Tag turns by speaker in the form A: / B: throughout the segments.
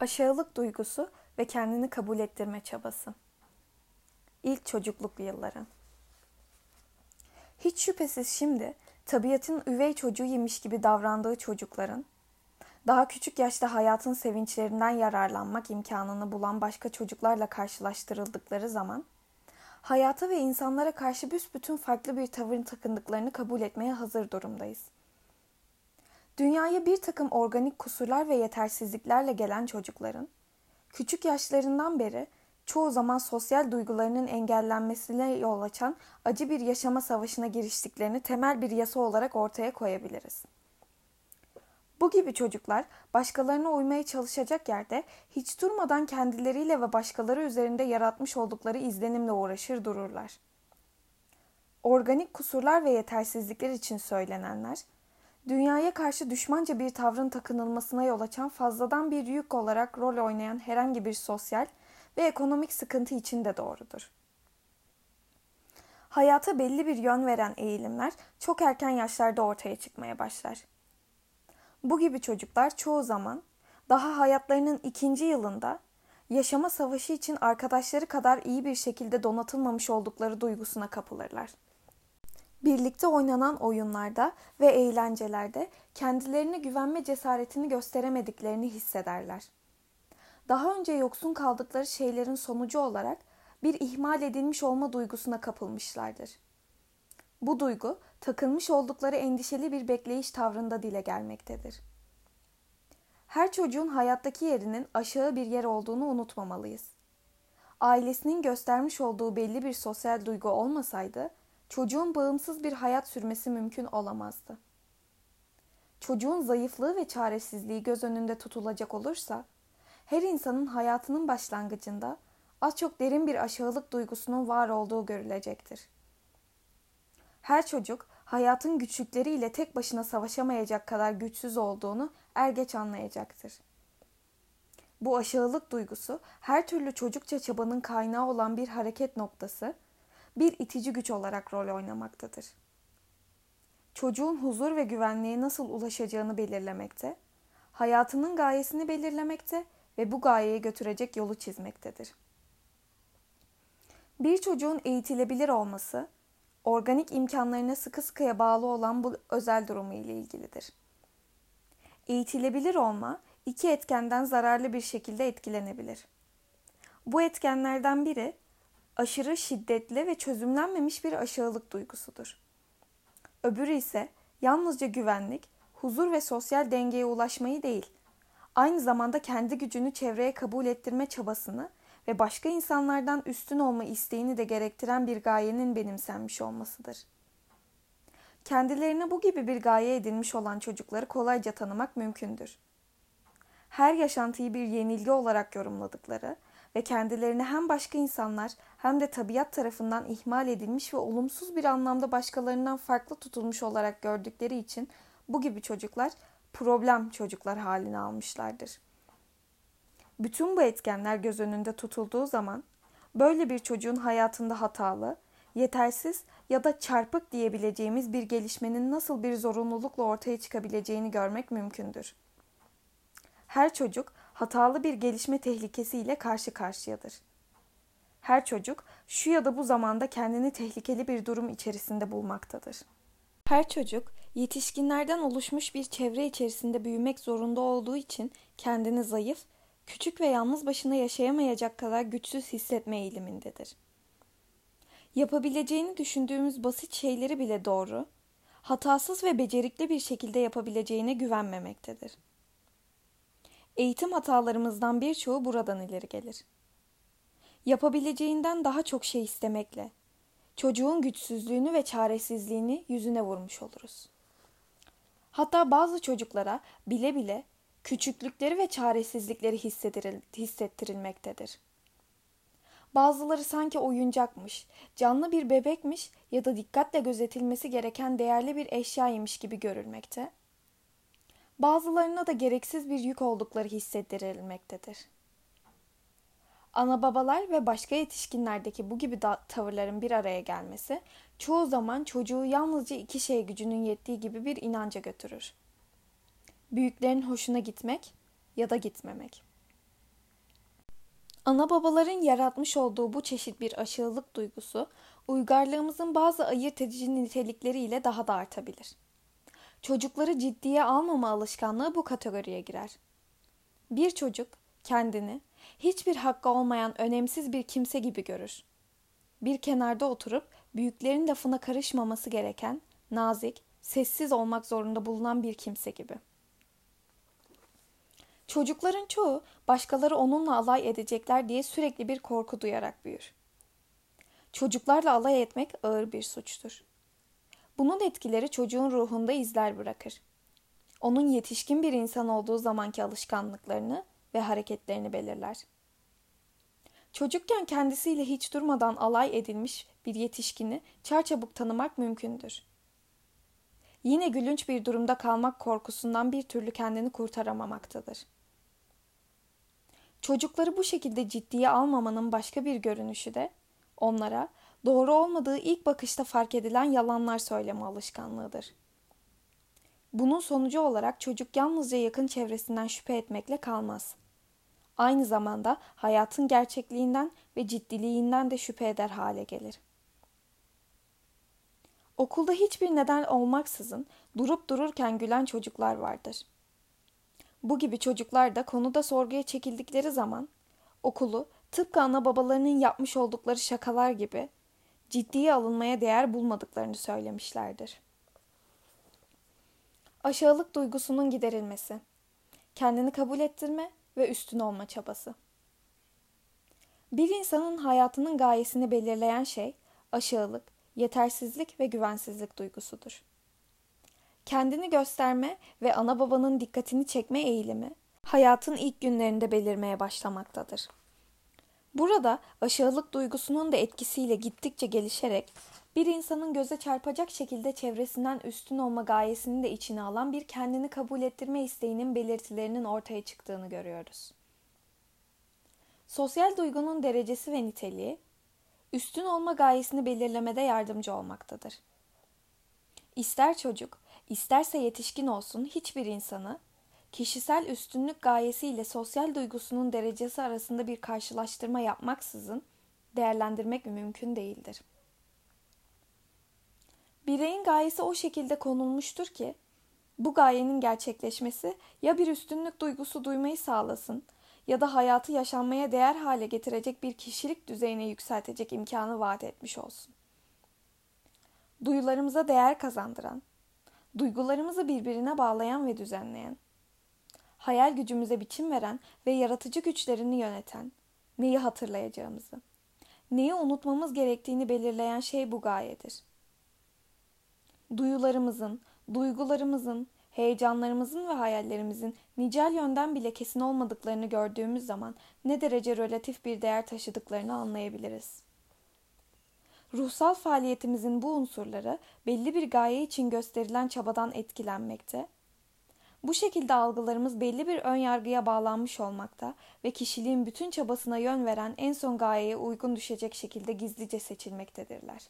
A: Aşağılık duygusu ve kendini kabul ettirme çabası. İlk çocukluk yılları. Hiç şüphesiz şimdi tabiatın üvey çocuğuymuş gibi davrandığı çocukların, daha küçük yaşta hayatın sevinçlerinden yararlanmak imkanını bulan başka çocuklarla karşılaştırıldıkları zaman, hayata ve insanlara karşı büsbütün farklı bir tavır takındıklarını kabul etmeye hazır durumdayız. Dünyaya bir takım organik kusurlar ve yetersizliklerle gelen çocukların, küçük yaşlarından beri çoğu zaman sosyal duygularının engellenmesine yol açan acı bir yaşama savaşına giriştiklerini temel bir yasa olarak ortaya koyabiliriz. Bu gibi çocuklar başkalarına uymaya çalışacak yerde hiç durmadan kendileriyle ve başkaları üzerinde yaratmış oldukları izlenimle uğraşır dururlar. Organik kusurlar ve yetersizlikler için söylenenler, dünyaya karşı düşmanca bir tavrın takınılmasına yol açan fazladan bir yük olarak rol oynayan herhangi bir sosyal ve ekonomik sıkıntı için de doğrudur. Hayata belli bir yön veren eğilimler çok erken yaşlarda ortaya çıkmaya başlar. Bu gibi çocuklar çoğu zaman daha hayatlarının ikinci yılında yaşama savaşı için arkadaşları kadar iyi bir şekilde donatılmamış oldukları duygusuna kapılırlar. Birlikte oynanan oyunlarda ve eğlencelerde kendilerine güvenme cesaretini gösteremediklerini hissederler. Daha önce yoksun kaldıkları şeylerin sonucu olarak bir ihmal edilmiş olma duygusuna kapılmışlardır. Bu duygu takılmış oldukları endişeli bir bekleyiş tavrında dile gelmektedir. Her çocuğun hayattaki yerinin aşağı bir yer olduğunu unutmamalıyız. Ailesinin göstermiş olduğu belli bir sosyal duygu olmasaydı çocuğun bağımsız bir hayat sürmesi mümkün olamazdı. Çocuğun zayıflığı ve çaresizliği göz önünde tutulacak olursa, her insanın hayatının başlangıcında az çok derin bir aşağılık duygusunun var olduğu görülecektir. Her çocuk hayatın güçlükleriyle tek başına savaşamayacak kadar güçsüz olduğunu er geç anlayacaktır. Bu aşağılık duygusu her türlü çocukça çabanın kaynağı olan bir hareket noktası, bir itici güç olarak rol oynamaktadır. Çocuğun huzur ve güvenliğe nasıl ulaşacağını belirlemekte, hayatının gayesini belirlemekte ve bu gayeye götürecek yolu çizmektedir. Bir çocuğun eğitilebilir olması, organik imkanlarına sıkı sıkıya bağlı olan bu özel durumu ile ilgilidir. Eğitilebilir olma iki etkenden zararlı bir şekilde etkilenebilir. Bu etkenlerden biri aşırı şiddetli ve çözümlenmemiş bir aşağılık duygusudur. Öbürü ise yalnızca güvenlik, huzur ve sosyal dengeye ulaşmayı değil, aynı zamanda kendi gücünü çevreye kabul ettirme çabasını ve başka insanlardan üstün olma isteğini de gerektiren bir gayenin benimsenmiş olmasıdır. Kendilerine bu gibi bir gaye edinmiş olan çocukları kolayca tanımak mümkündür. Her yaşantıyı bir yenilgi olarak yorumladıkları ve kendilerini hem başka insanlar hem de tabiat tarafından ihmal edilmiş ve olumsuz bir anlamda başkalarından farklı tutulmuş olarak gördükleri için bu gibi çocuklar problem çocuklar halini almışlardır. Bütün bu etkenler göz önünde tutulduğu zaman böyle bir çocuğun hayatında hatalı, yetersiz ya da çarpık diyebileceğimiz bir gelişmenin nasıl bir zorunlulukla ortaya çıkabileceğini görmek mümkündür. Her çocuk hatalı bir gelişme tehlikesiyle karşı karşıyadır. Her çocuk şu ya da bu zamanda kendini tehlikeli bir durum içerisinde bulmaktadır. Her çocuk yetişkinlerden oluşmuş bir çevre içerisinde büyümek zorunda olduğu için kendini zayıf, küçük ve yalnız başına yaşayamayacak kadar güçsüz hissetme eğilimindedir. Yapabileceğini düşündüğümüz basit şeyleri bile doğru, hatasız ve becerikli bir şekilde yapabileceğine güvenmemektedir. Eğitim hatalarımızdan birçoğu buradan ileri gelir. Yapabileceğinden daha çok şey istemekle, çocuğun güçsüzlüğünü ve çaresizliğini yüzüne vurmuş oluruz. Hatta bazı çocuklara bile bile küçüklükleri ve çaresizlikleri hissettirilmektedir. Bazıları sanki oyuncakmış, canlı bir bebekmiş ya da dikkatle gözetilmesi gereken değerli bir eşyaymış gibi görülmekte. Bazılarına da gereksiz bir yük oldukları hissettirilmektedir. Ana babalar ve başka yetişkinlerdeki bu gibi tavırların bir araya gelmesi çoğu zaman çocuğu yalnızca iki şey gücünün yettiği gibi bir inanca götürür. Büyüklerin hoşuna gitmek ya da gitmemek. Ana babaların yaratmış olduğu bu çeşit bir aşağılık duygusu, uygarlığımızın bazı ayırt edici nitelikleriyle daha da artabilir. Çocukları ciddiye almama alışkanlığı bu kategoriye girer. Bir çocuk kendini hiçbir hakkı olmayan önemsiz bir kimse gibi görür. Bir kenarda oturup büyüklerin lafına karışmaması gereken, nazik, sessiz olmak zorunda bulunan bir kimse gibi. Çocukların çoğu başkaları onunla alay edecekler diye sürekli bir korku duyarak büyür. Çocuklarla alay etmek ağır bir suçtur. Bunun etkileri çocuğun ruhunda izler bırakır. Onun yetişkin bir insan olduğu zamanki alışkanlıklarını ve hareketlerini belirler. Çocukken kendisiyle hiç durmadan alay edilmiş bir yetişkini çarçabuk tanımak mümkündür. Yine gülünç bir durumda kalmak korkusundan bir türlü kendini kurtaramamaktadır. Çocukları bu şekilde ciddiye almamanın başka bir görünüşü de onlara doğru olmadığı ilk bakışta fark edilen yalanlar söyleme alışkanlığıdır. Bunun sonucu olarak çocuk yalnızca yakın çevresinden şüphe etmekle kalmaz. Aynı zamanda hayatın gerçekliğinden ve ciddiliğinden de şüphe eder hale gelir. Okulda hiçbir neden olmaksızın durup dururken gülen çocuklar vardır. Bu gibi çocuklar da konuda sorguya çekildikleri zaman okulu tıpkı ana babalarının yapmış oldukları şakalar gibi ciddiye alınmaya değer bulmadıklarını söylemişlerdir. Aşağılık duygusunun giderilmesi, kendini kabul ettirme ve üstün olma çabası. Bir insanın hayatının gayesini belirleyen şey aşağılık, yetersizlik ve güvensizlik duygusudur. Kendini gösterme ve ana babanın dikkatini çekme eğilimi hayatın ilk günlerinde belirmeye başlamaktadır. Burada aşağılık duygusunun da etkisiyle gittikçe gelişerek bir insanın göze çarpacak şekilde çevresinden üstün olma gayesini de içine alan bir kendini kabul ettirme isteğinin belirtilerinin ortaya çıktığını görüyoruz. Sosyal duygunun derecesi ve niteliği üstün olma gayesini belirlemede yardımcı olmaktadır. İster çocuk, isterse yetişkin olsun hiçbir insanı kişisel üstünlük gayesiyle sosyal duygusunun derecesi arasında bir karşılaştırma yapmaksızın değerlendirmek mümkün değildir. Bireyin gayesi o şekilde konulmuştur ki bu gayenin gerçekleşmesi ya bir üstünlük duygusu duymayı sağlasın ya da hayatı yaşanmaya değer hale getirecek bir kişilik düzeyine yükseltecek imkanı vaat etmiş olsun. Duyularımıza değer kazandıran, duygularımızı birbirine bağlayan ve düzenleyen, hayal gücümüze biçim veren ve yaratıcı güçlerini yöneten, neyi hatırlayacağımızı, neyi unutmamız gerektiğini belirleyen şey bu gayedir. Duyularımızın, duygularımızın, heyecanlarımızın ve hayallerimizin nicel yönden bile kesin olmadıklarını gördüğümüz zaman ne derece relatif bir değer taşıdıklarını anlayabiliriz. Ruhsal faaliyetimizin bu unsurları belli bir gaye için gösterilen çabadan etkilenmekte. Bu şekilde algılarımız belli bir ön yargıya bağlanmış olmakta ve kişiliğin bütün çabasına yön veren en son gayeye uygun düşecek şekilde gizlice seçilmektedirler.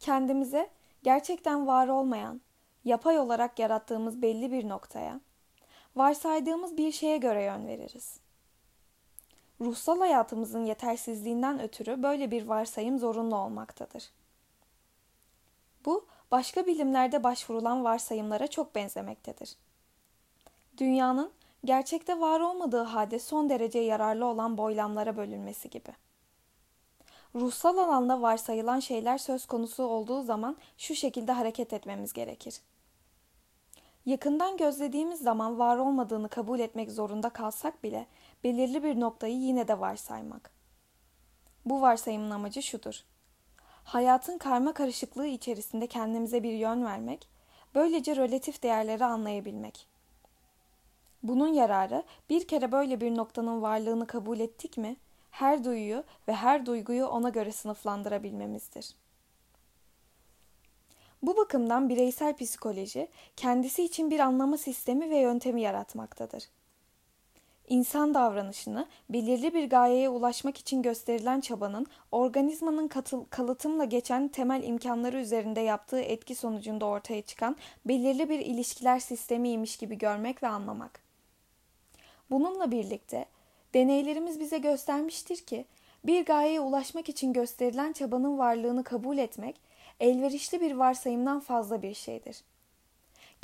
A: Kendimize gerçekten var olmayan, yapay olarak yarattığımız belli bir noktaya, varsaydığımız bir şeye göre yön veririz. Ruhsal hayatımızın yetersizliğinden ötürü böyle bir varsayım zorunlu olmaktadır. Bu, başka bilimlerde başvurulan varsayımlara çok benzemektedir. Dünyanın gerçekte var olmadığı halde son derece yararlı olan boylamlara bölünmesi gibi. Ruhsal alanda varsayılan şeyler söz konusu olduğu zaman şu şekilde hareket etmemiz gerekir. Yakından gözlediğimiz zaman var olmadığını kabul etmek zorunda kalsak bile belirli bir noktayı yine de varsaymak. Bu varsayımın amacı şudur. Hayatın karma karışıklığı içerisinde kendimize bir yön vermek, böylece relatif değerleri anlayabilmek. Bunun yararı bir kere böyle bir noktanın varlığını kabul ettik mi, her duyuyu ve her duyguyu ona göre sınıflandırabilmemizdir.'' Bu bakımdan bireysel psikoloji kendisi için bir anlama sistemi ve yöntemi yaratmaktadır. İnsan davranışını belirli bir gayeye ulaşmak için gösterilen çabanın organizmanın katıl, kalıtımla geçen temel imkanları üzerinde yaptığı etki sonucunda ortaya çıkan belirli bir ilişkiler sistemiymiş gibi görmek ve anlamak. Bununla birlikte Deneylerimiz bize göstermiştir ki bir gayeye ulaşmak için gösterilen çabanın varlığını kabul etmek elverişli bir varsayımdan fazla bir şeydir.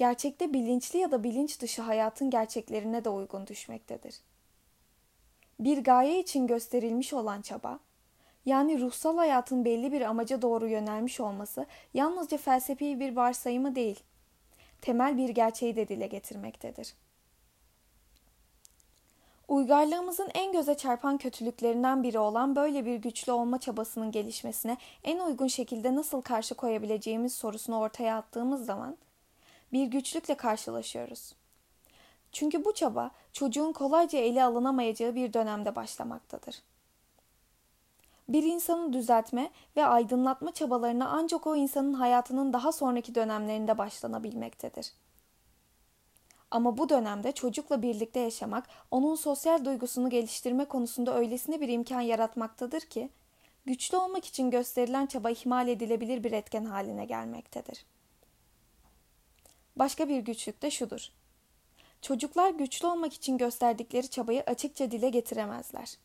A: Gerçekte bilinçli ya da bilinç dışı hayatın gerçeklerine de uygun düşmektedir. Bir gaye için gösterilmiş olan çaba, yani ruhsal hayatın belli bir amaca doğru yönelmiş olması yalnızca felsefi bir varsayımı değil, temel bir gerçeği de dile getirmektedir. Uygarlığımızın en göze çarpan kötülüklerinden biri olan böyle bir güçlü olma çabasının gelişmesine en uygun şekilde nasıl karşı koyabileceğimiz sorusunu ortaya attığımız zaman bir güçlükle karşılaşıyoruz. Çünkü bu çaba çocuğun kolayca ele alınamayacağı bir dönemde başlamaktadır. Bir insanı düzeltme ve aydınlatma çabalarına ancak o insanın hayatının daha sonraki dönemlerinde başlanabilmektedir. Ama bu dönemde çocukla birlikte yaşamak onun sosyal duygusunu geliştirme konusunda öylesine bir imkan yaratmaktadır ki güçlü olmak için gösterilen çaba ihmal edilebilir bir etken haline gelmektedir. Başka bir güçlük de şudur. Çocuklar güçlü olmak için gösterdikleri çabayı açıkça dile getiremezler.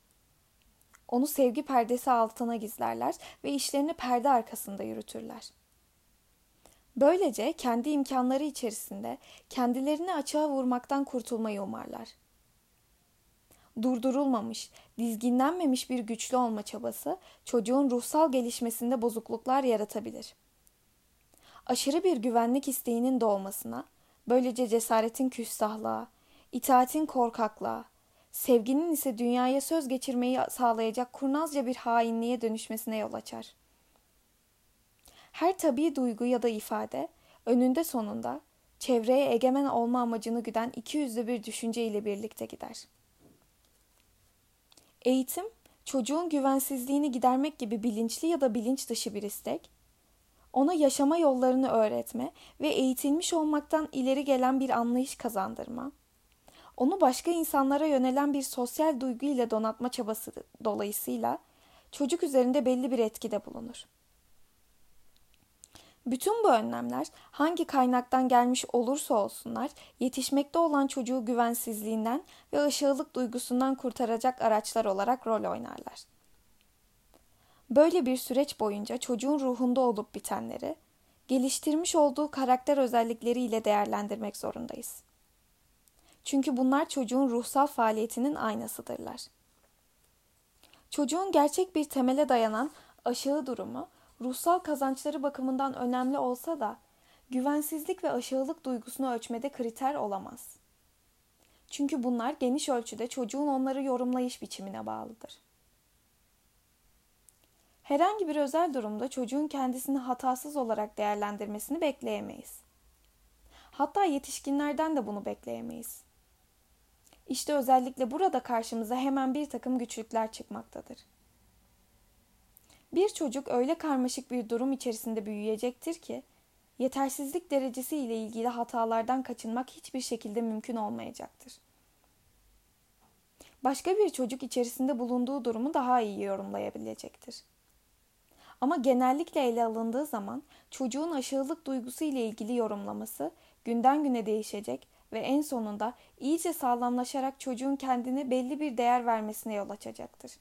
A: Onu sevgi perdesi altına gizlerler ve işlerini perde arkasında yürütürler. Böylece kendi imkanları içerisinde kendilerini açığa vurmaktan kurtulmayı umarlar. Durdurulmamış, dizginlenmemiş bir güçlü olma çabası çocuğun ruhsal gelişmesinde bozukluklar yaratabilir. Aşırı bir güvenlik isteğinin doğmasına, böylece cesaretin küstahlığa, itaatin korkaklığa, sevginin ise dünyaya söz geçirmeyi sağlayacak kurnazca bir hainliğe dönüşmesine yol açar.'' Her tabii duygu ya da ifade önünde sonunda çevreye egemen olma amacını güden iki yüzlü bir düşünce ile birlikte gider. Eğitim, çocuğun güvensizliğini gidermek gibi bilinçli ya da bilinç dışı bir istek, ona yaşama yollarını öğretme ve eğitilmiş olmaktan ileri gelen bir anlayış kazandırma, onu başka insanlara yönelen bir sosyal duygu ile donatma çabası dolayısıyla çocuk üzerinde belli bir etkide bulunur. Bütün bu önlemler hangi kaynaktan gelmiş olursa olsunlar yetişmekte olan çocuğu güvensizliğinden ve aşağılık duygusundan kurtaracak araçlar olarak rol oynarlar. Böyle bir süreç boyunca çocuğun ruhunda olup bitenleri geliştirmiş olduğu karakter özellikleriyle değerlendirmek zorundayız. Çünkü bunlar çocuğun ruhsal faaliyetinin aynasıdırlar. Çocuğun gerçek bir temele dayanan aşağı durumu ruhsal kazançları bakımından önemli olsa da güvensizlik ve aşağılık duygusunu ölçmede kriter olamaz. Çünkü bunlar geniş ölçüde çocuğun onları yorumlayış biçimine bağlıdır. Herhangi bir özel durumda çocuğun kendisini hatasız olarak değerlendirmesini bekleyemeyiz. Hatta yetişkinlerden de bunu bekleyemeyiz. İşte özellikle burada karşımıza hemen bir takım güçlükler çıkmaktadır. Bir çocuk öyle karmaşık bir durum içerisinde büyüyecektir ki yetersizlik derecesi ile ilgili hatalardan kaçınmak hiçbir şekilde mümkün olmayacaktır. Başka bir çocuk içerisinde bulunduğu durumu daha iyi yorumlayabilecektir. Ama genellikle ele alındığı zaman çocuğun aşağılık duygusu ile ilgili yorumlaması günden güne değişecek ve en sonunda iyice sağlamlaşarak çocuğun kendine belli bir değer vermesine yol açacaktır.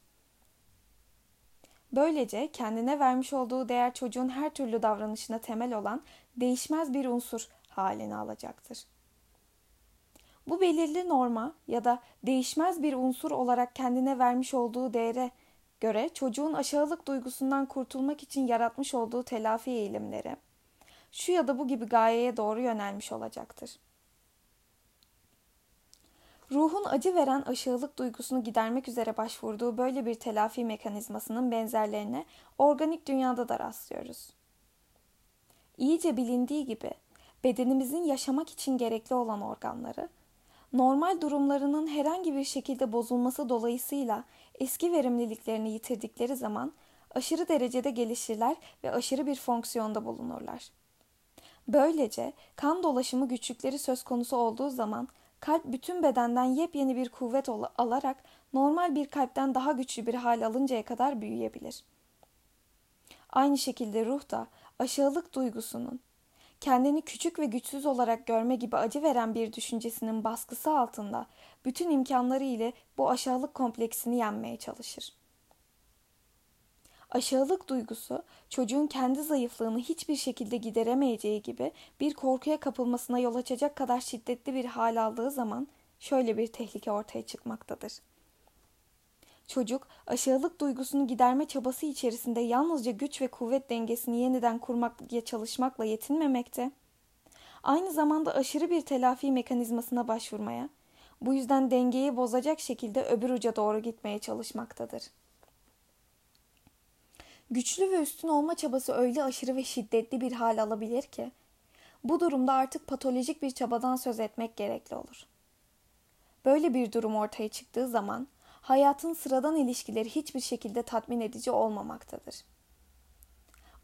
A: Böylece kendine vermiş olduğu değer çocuğun her türlü davranışına temel olan değişmez bir unsur halini alacaktır. Bu belirli norma ya da değişmez bir unsur olarak kendine vermiş olduğu değere göre çocuğun aşağılık duygusundan kurtulmak için yaratmış olduğu telafi eğilimleri şu ya da bu gibi gayeye doğru yönelmiş olacaktır. Ruhun acı veren aşağılık duygusunu gidermek üzere başvurduğu böyle bir telafi mekanizmasının benzerlerine organik dünyada da rastlıyoruz. İyice bilindiği gibi bedenimizin yaşamak için gerekli olan organları, normal durumlarının herhangi bir şekilde bozulması dolayısıyla eski verimliliklerini yitirdikleri zaman aşırı derecede gelişirler ve aşırı bir fonksiyonda bulunurlar. Böylece kan dolaşımı güçlükleri söz konusu olduğu zaman kalp bütün bedenden yepyeni bir kuvvet alarak normal bir kalpten daha güçlü bir hal alıncaya kadar büyüyebilir. Aynı şekilde ruh da aşağılık duygusunun kendini küçük ve güçsüz olarak görme gibi acı veren bir düşüncesinin baskısı altında bütün imkanları ile bu aşağılık kompleksini yenmeye çalışır. Aşağılık duygusu çocuğun kendi zayıflığını hiçbir şekilde gideremeyeceği gibi bir korkuya kapılmasına yol açacak kadar şiddetli bir hal aldığı zaman şöyle bir tehlike ortaya çıkmaktadır. Çocuk aşağılık duygusunu giderme çabası içerisinde yalnızca güç ve kuvvet dengesini yeniden kurmakla çalışmakla yetinmemekte. Aynı zamanda aşırı bir telafi mekanizmasına başvurmaya, bu yüzden dengeyi bozacak şekilde öbür uca doğru gitmeye çalışmaktadır. Güçlü ve üstün olma çabası öyle aşırı ve şiddetli bir hal alabilir ki, bu durumda artık patolojik bir çabadan söz etmek gerekli olur. Böyle bir durum ortaya çıktığı zaman hayatın sıradan ilişkileri hiçbir şekilde tatmin edici olmamaktadır.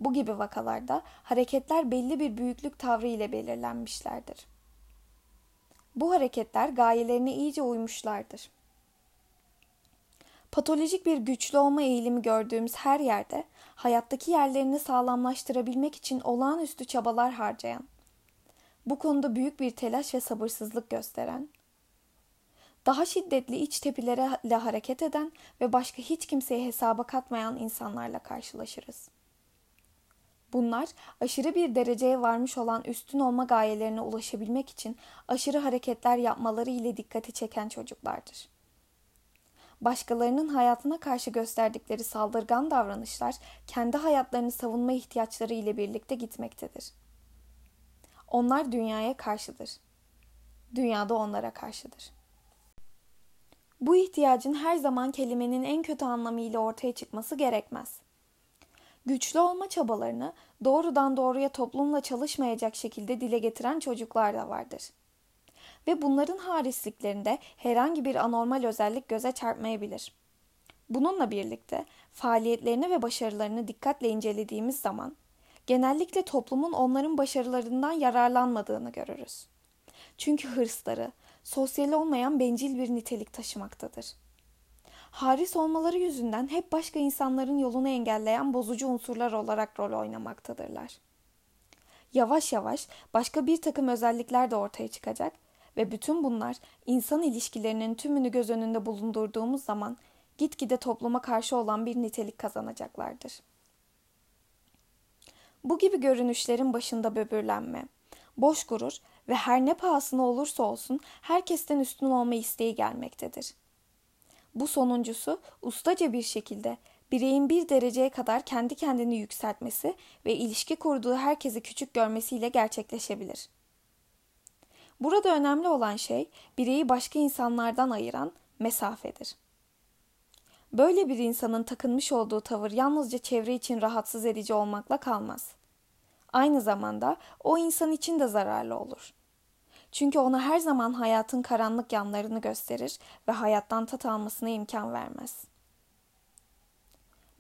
A: Bu gibi vakalarda hareketler belli bir büyüklük tavrı ile belirlenmişlerdir. Bu hareketler gayelerine iyice uymuşlardır. Patolojik bir güçlü olma eğilimi gördüğümüz her yerde hayattaki yerlerini sağlamlaştırabilmek için olağanüstü çabalar harcayan, bu konuda büyük bir telaş ve sabırsızlık gösteren, daha şiddetli iç tepilere hareket eden ve başka hiç kimseye hesaba katmayan insanlarla karşılaşırız. Bunlar aşırı bir dereceye varmış olan üstün olma gayelerine ulaşabilmek için aşırı hareketler yapmaları ile dikkati çeken çocuklardır. Başkalarının hayatına karşı gösterdikleri saldırgan davranışlar kendi hayatlarını savunma ihtiyaçları ile birlikte gitmektedir. Onlar dünyaya karşıdır. Dünya da onlara karşıdır. Bu ihtiyacın her zaman kelimenin en kötü anlamıyla ortaya çıkması gerekmez. Güçlü olma çabalarını doğrudan doğruya toplumla çalışmayacak şekilde dile getiren çocuklar da vardır. Ve bunların harisliklerinde herhangi bir anormal özellik göze çarpmayabilir. Bununla birlikte faaliyetlerini ve başarılarını dikkatle incelediğimiz zaman genellikle toplumun onların başarılarından yararlanmadığını görürüz. Çünkü hırsları, sosyal olmayan bencil bir nitelik taşımaktadır. Haris olmaları yüzünden hep başka insanların yolunu engelleyen bozucu unsurlar olarak rol oynamaktadırlar. Yavaş yavaş başka bir takım özellikler de ortaya çıkacak ve bütün bunlar insan ilişkilerinin tümünü göz önünde bulundurduğumuz zaman gitgide topluma karşı olan bir nitelik kazanacaklardır. Bu gibi görünüşlerin başında böbürlenme, boş gurur ve her ne pahasına olursa olsun herkesten üstün olma isteği gelmektedir. Bu sonuncusu ustaca bir şekilde bireyin bir dereceye kadar kendi kendini yükseltmesi ve ilişki kurduğu herkesi küçük görmesiyle gerçekleşebilir. Burada önemli olan şey bireyi başka insanlardan ayıran mesafedir. Böyle bir insanın takınmış olduğu tavır yalnızca çevre için rahatsız edici olmakla kalmaz aynı zamanda o insan için de zararlı olur. Çünkü ona her zaman hayatın karanlık yanlarını gösterir ve hayattan tat almasına imkan vermez.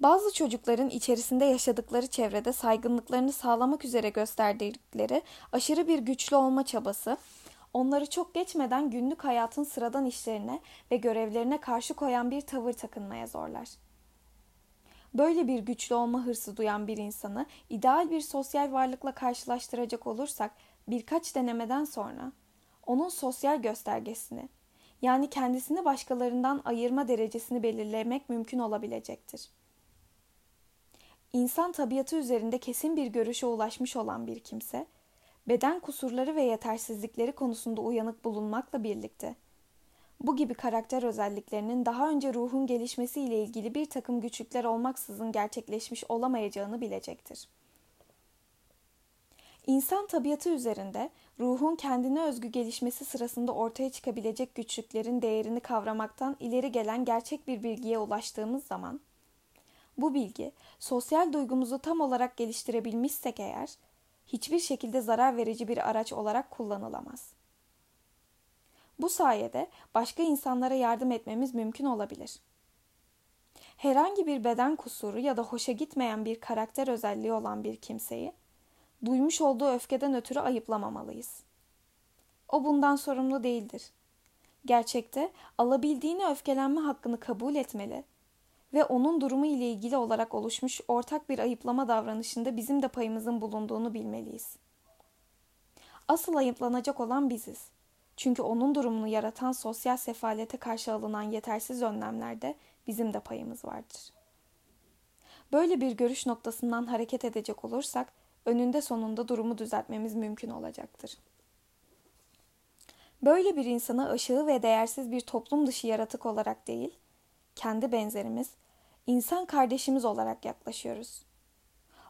A: Bazı çocukların içerisinde yaşadıkları çevrede saygınlıklarını sağlamak üzere gösterdikleri aşırı bir güçlü olma çabası, onları çok geçmeden günlük hayatın sıradan işlerine ve görevlerine karşı koyan bir tavır takınmaya zorlar. Böyle bir güçlü olma hırsı duyan bir insanı ideal bir sosyal varlıkla karşılaştıracak olursak birkaç denemeden sonra onun sosyal göstergesini yani kendisini başkalarından ayırma derecesini belirlemek mümkün olabilecektir. İnsan tabiatı üzerinde kesin bir görüşe ulaşmış olan bir kimse, beden kusurları ve yetersizlikleri konusunda uyanık bulunmakla birlikte bu gibi karakter özelliklerinin daha önce ruhun gelişmesiyle ilgili bir takım güçlükler olmaksızın gerçekleşmiş olamayacağını bilecektir. İnsan tabiatı üzerinde ruhun kendine özgü gelişmesi sırasında ortaya çıkabilecek güçlüklerin değerini kavramaktan ileri gelen gerçek bir bilgiye ulaştığımız zaman, bu bilgi sosyal duygumuzu tam olarak geliştirebilmişsek eğer, hiçbir şekilde zarar verici bir araç olarak kullanılamaz.'' Bu sayede başka insanlara yardım etmemiz mümkün olabilir. Herhangi bir beden kusuru ya da hoşa gitmeyen bir karakter özelliği olan bir kimseyi duymuş olduğu öfkeden ötürü ayıplamamalıyız. O bundan sorumlu değildir. Gerçekte alabildiğini öfkelenme hakkını kabul etmeli ve onun durumu ile ilgili olarak oluşmuş ortak bir ayıplama davranışında bizim de payımızın bulunduğunu bilmeliyiz. Asıl ayıplanacak olan biziz. Çünkü onun durumunu yaratan sosyal sefalete karşı alınan yetersiz önlemlerde bizim de payımız vardır. Böyle bir görüş noktasından hareket edecek olursak önünde sonunda durumu düzeltmemiz mümkün olacaktır. Böyle bir insana aşığı ve değersiz bir toplum dışı yaratık olarak değil, kendi benzerimiz, insan kardeşimiz olarak yaklaşıyoruz.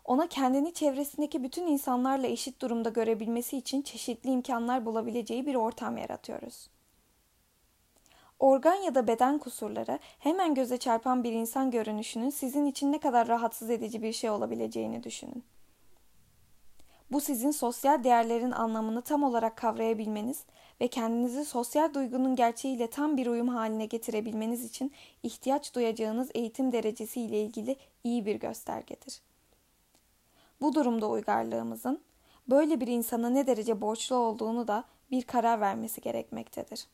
A: Ona kendini çevresindeki bütün insanlarla eşit durumda görebilmesi için çeşitli imkanlar bulabileceği bir ortam yaratıyoruz. Organ ya da beden kusurları hemen göze çarpan bir insan görünüşünün sizin için ne kadar rahatsız edici bir şey olabileceğini düşünün. Bu sizin sosyal değerlerin anlamını tam olarak kavrayabilmeniz ve kendinizi sosyal duygunun gerçeğiyle tam bir uyum haline getirebilmeniz için ihtiyaç duyacağınız eğitim derecesi ile ilgili iyi bir göstergedir. Bu durumda uygarlığımızın böyle bir insana ne derece borçlu olduğunu da bir karar vermesi gerekmektedir.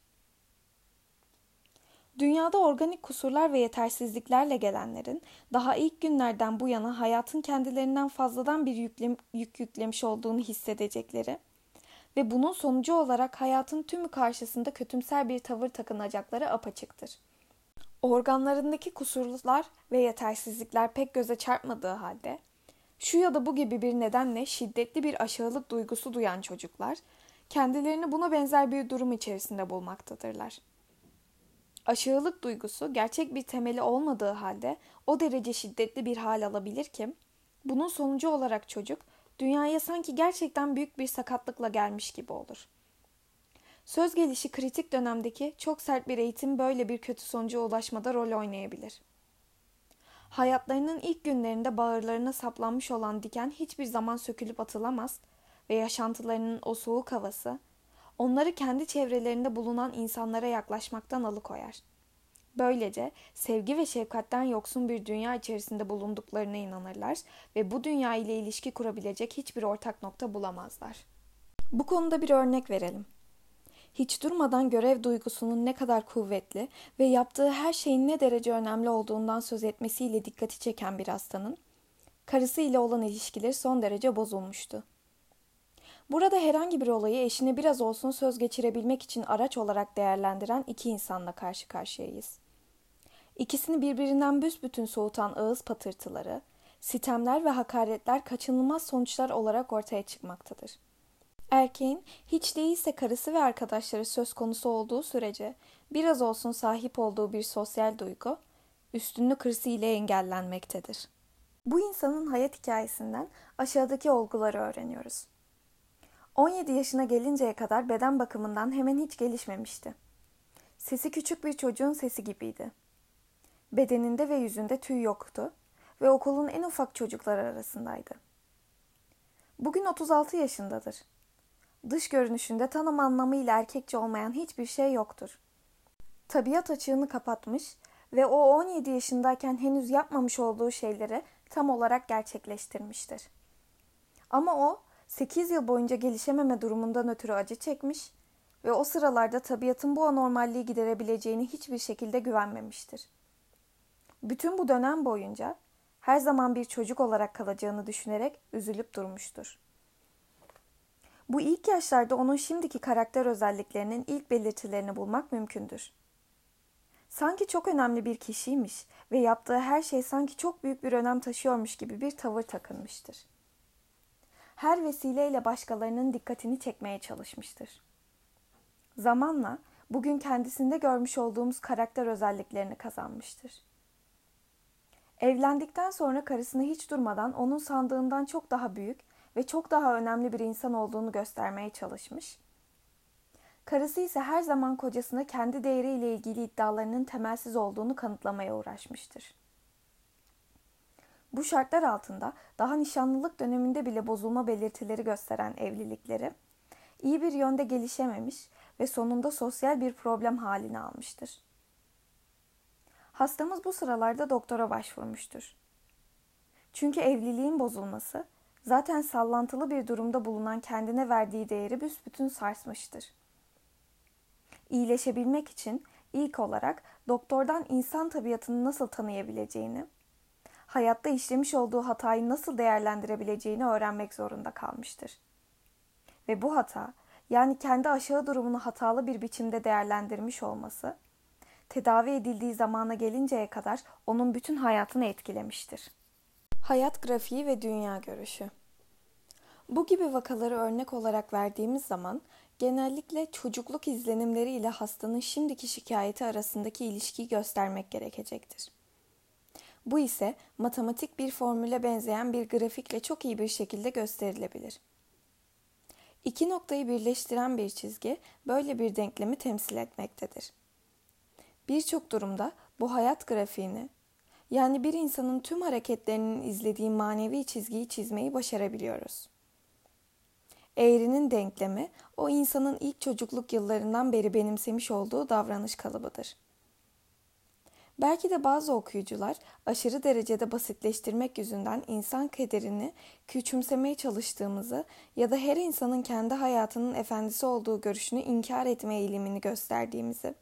A: Dünyada organik kusurlar ve yetersizliklerle gelenlerin daha ilk günlerden bu yana hayatın kendilerinden fazladan bir yüklem, yük yüklemiş olduğunu hissedecekleri ve bunun sonucu olarak hayatın tümü karşısında kötümser bir tavır takınacakları apaçıktır. Organlarındaki kusurlar ve yetersizlikler pek göze çarpmadığı halde şu ya da bu gibi bir nedenle şiddetli bir aşağılık duygusu duyan çocuklar kendilerini buna benzer bir durum içerisinde bulmaktadırlar. Aşağılık duygusu gerçek bir temeli olmadığı halde o derece şiddetli bir hal alabilir ki bunun sonucu olarak çocuk dünyaya sanki gerçekten büyük bir sakatlıkla gelmiş gibi olur. Söz gelişi kritik dönemdeki çok sert bir eğitim böyle bir kötü sonuca ulaşmada rol oynayabilir. Hayatlarının ilk günlerinde bağırlarına saplanmış olan diken hiçbir zaman sökülüp atılamaz ve yaşantılarının o soğuk havası onları kendi çevrelerinde bulunan insanlara yaklaşmaktan alıkoyar. Böylece sevgi ve şefkatten yoksun bir dünya içerisinde bulunduklarına inanırlar ve bu dünya ile ilişki kurabilecek hiçbir ortak nokta bulamazlar. Bu konuda bir örnek verelim. Hiç durmadan görev duygusunun ne kadar kuvvetli ve yaptığı her şeyin ne derece önemli olduğundan söz etmesiyle dikkati çeken bir hastanın, karısı ile olan ilişkileri son derece bozulmuştu. Burada herhangi bir olayı eşine biraz olsun söz geçirebilmek için araç olarak değerlendiren iki insanla karşı karşıyayız. İkisini birbirinden büsbütün soğutan ağız patırtıları, sitemler ve hakaretler kaçınılmaz sonuçlar olarak ortaya çıkmaktadır. Erkeğin hiç değilse karısı ve arkadaşları söz konusu olduğu sürece biraz olsun sahip olduğu bir sosyal duygu üstünlük hırsı ile engellenmektedir. Bu insanın hayat hikayesinden aşağıdaki olguları öğreniyoruz. 17 yaşına gelinceye kadar beden bakımından hemen hiç gelişmemişti. Sesi küçük bir çocuğun sesi gibiydi. Bedeninde ve yüzünde tüy yoktu ve okulun en ufak çocukları arasındaydı. Bugün 36 yaşındadır. Dış görünüşünde tanım anlamıyla erkekçe olmayan hiçbir şey yoktur. Tabiat açığını kapatmış ve o 17 yaşındayken henüz yapmamış olduğu şeyleri tam olarak gerçekleştirmiştir. Ama o 8 yıl boyunca gelişememe durumundan ötürü acı çekmiş ve o sıralarda tabiatın bu anormalliği giderebileceğini hiçbir şekilde güvenmemiştir. Bütün bu dönem boyunca her zaman bir çocuk olarak kalacağını düşünerek üzülüp durmuştur. Bu ilk yaşlarda onun şimdiki karakter özelliklerinin ilk belirtilerini bulmak mümkündür. Sanki çok önemli bir kişiymiş ve yaptığı her şey sanki çok büyük bir önem taşıyormuş gibi bir tavır takınmıştır her vesileyle başkalarının dikkatini çekmeye çalışmıştır. Zamanla bugün kendisinde görmüş olduğumuz karakter özelliklerini kazanmıştır. Evlendikten sonra karısını hiç durmadan onun sandığından çok daha büyük ve çok daha önemli bir insan olduğunu göstermeye çalışmış. Karısı ise her zaman kocasına kendi değeriyle ilgili iddialarının temelsiz olduğunu kanıtlamaya uğraşmıştır. Bu şartlar altında daha nişanlılık döneminde bile bozulma belirtileri gösteren evlilikleri iyi bir yönde gelişememiş ve sonunda sosyal bir problem halini almıştır. Hastamız bu sıralarda doktora başvurmuştur. Çünkü evliliğin bozulması zaten sallantılı bir durumda bulunan kendine verdiği değeri büsbütün sarsmıştır. İyileşebilmek için ilk olarak doktordan insan tabiatını nasıl tanıyabileceğini, hayatta işlemiş olduğu hatayı nasıl değerlendirebileceğini öğrenmek zorunda kalmıştır. ve bu hata yani kendi aşağı durumunu hatalı bir biçimde değerlendirmiş olması tedavi edildiği zamana gelinceye kadar onun bütün hayatını etkilemiştir. Hayat grafiği ve dünya görüşü Bu gibi vakaları örnek olarak verdiğimiz zaman genellikle çocukluk izlenimleri ile hastanın şimdiki şikayeti arasındaki ilişkiyi göstermek gerekecektir. Bu ise matematik bir formüle benzeyen bir grafikle çok iyi bir şekilde gösterilebilir. İki noktayı birleştiren bir çizgi böyle bir denklemi temsil etmektedir. Birçok durumda bu hayat grafiğini yani bir insanın tüm hareketlerinin izlediği manevi çizgiyi çizmeyi başarabiliyoruz. Eğrinin denklemi o insanın ilk çocukluk yıllarından beri benimsemiş olduğu davranış kalıbıdır. Belki de bazı okuyucular aşırı derecede basitleştirmek yüzünden insan kederini küçümsemeye çalıştığımızı ya da her insanın kendi hayatının efendisi olduğu görüşünü inkar etme eğilimini gösterdiğimizi,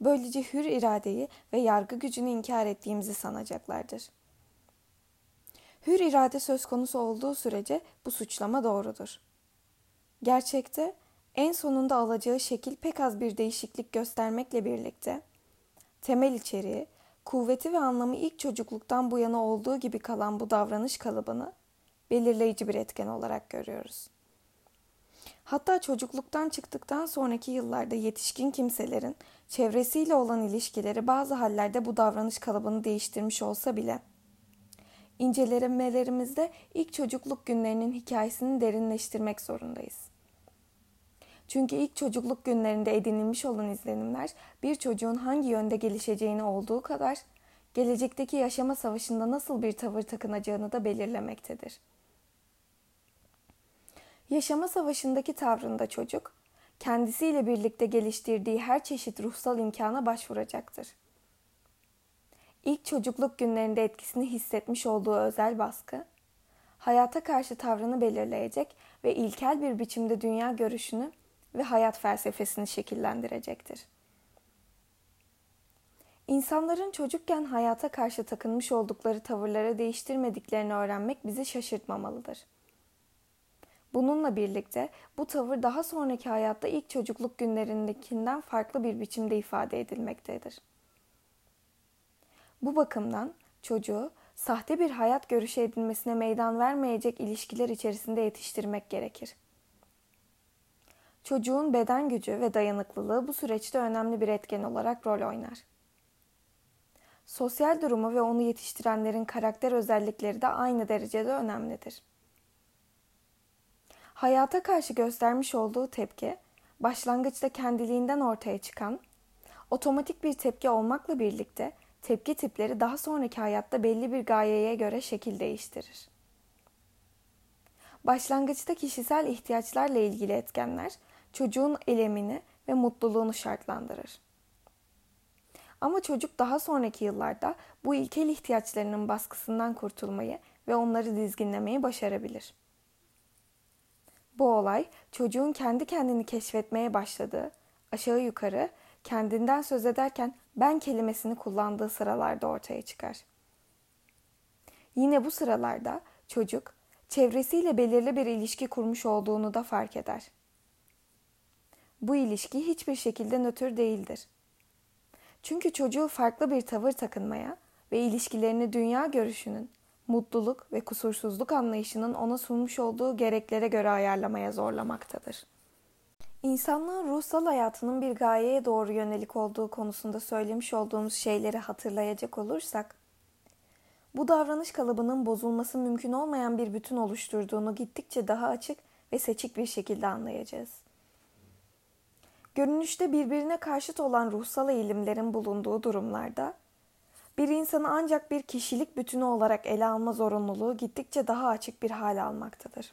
A: böylece hür iradeyi ve yargı gücünü inkar ettiğimizi sanacaklardır. Hür irade söz konusu olduğu sürece bu suçlama doğrudur. Gerçekte en sonunda alacağı şekil pek az bir değişiklik göstermekle birlikte temel içeriği, kuvveti ve anlamı ilk çocukluktan bu yana olduğu gibi kalan bu davranış kalıbını belirleyici bir etken olarak görüyoruz. Hatta çocukluktan çıktıktan sonraki yıllarda yetişkin kimselerin çevresiyle olan ilişkileri bazı hallerde bu davranış kalıbını değiştirmiş olsa bile incelemelerimizde ilk çocukluk günlerinin hikayesini derinleştirmek zorundayız. Çünkü ilk çocukluk günlerinde edinilmiş olan izlenimler bir çocuğun hangi yönde gelişeceğini olduğu kadar gelecekteki yaşama savaşında nasıl bir tavır takınacağını da belirlemektedir. Yaşama savaşındaki tavrında çocuk, kendisiyle birlikte geliştirdiği her çeşit ruhsal imkana başvuracaktır. İlk çocukluk günlerinde etkisini hissetmiş olduğu özel baskı, hayata karşı tavrını belirleyecek ve ilkel bir biçimde dünya görüşünü ve hayat felsefesini şekillendirecektir. İnsanların çocukken hayata karşı takınmış oldukları tavırları değiştirmediklerini öğrenmek bizi şaşırtmamalıdır. Bununla birlikte bu tavır daha sonraki hayatta ilk çocukluk günlerindekinden farklı bir biçimde ifade edilmektedir. Bu bakımdan çocuğu sahte bir hayat görüşü edinmesine meydan vermeyecek ilişkiler içerisinde yetiştirmek gerekir. Çocuğun beden gücü ve dayanıklılığı bu süreçte önemli bir etken olarak rol oynar. Sosyal durumu ve onu yetiştirenlerin karakter özellikleri de aynı derecede önemlidir. Hayata karşı göstermiş olduğu tepki, başlangıçta kendiliğinden ortaya çıkan, otomatik bir tepki olmakla birlikte tepki tipleri daha sonraki hayatta belli bir gayeye göre şekil değiştirir. Başlangıçta kişisel ihtiyaçlarla ilgili etkenler çocuğun elemini ve mutluluğunu şartlandırır. Ama çocuk daha sonraki yıllarda bu ilkel ihtiyaçlarının baskısından kurtulmayı ve onları dizginlemeyi başarabilir. Bu olay çocuğun kendi kendini keşfetmeye başladığı, aşağı yukarı kendinden söz ederken ben kelimesini kullandığı sıralarda ortaya çıkar. Yine bu sıralarda çocuk çevresiyle belirli bir ilişki kurmuş olduğunu da fark eder. Bu ilişki hiçbir şekilde nötr değildir. Çünkü çocuğu farklı bir tavır takınmaya ve ilişkilerini dünya görüşünün, mutluluk ve kusursuzluk anlayışının ona sunmuş olduğu gereklere göre ayarlamaya zorlamaktadır. İnsanlığın ruhsal hayatının bir gayeye doğru yönelik olduğu konusunda söylemiş olduğumuz şeyleri hatırlayacak olursak, bu davranış kalıbının bozulması mümkün olmayan bir bütün oluşturduğunu gittikçe daha açık ve seçik bir şekilde anlayacağız. Görünüşte birbirine karşıt olan ruhsal eğilimlerin bulunduğu durumlarda bir insanı ancak bir kişilik bütünü olarak ele alma zorunluluğu gittikçe daha açık bir hal almaktadır.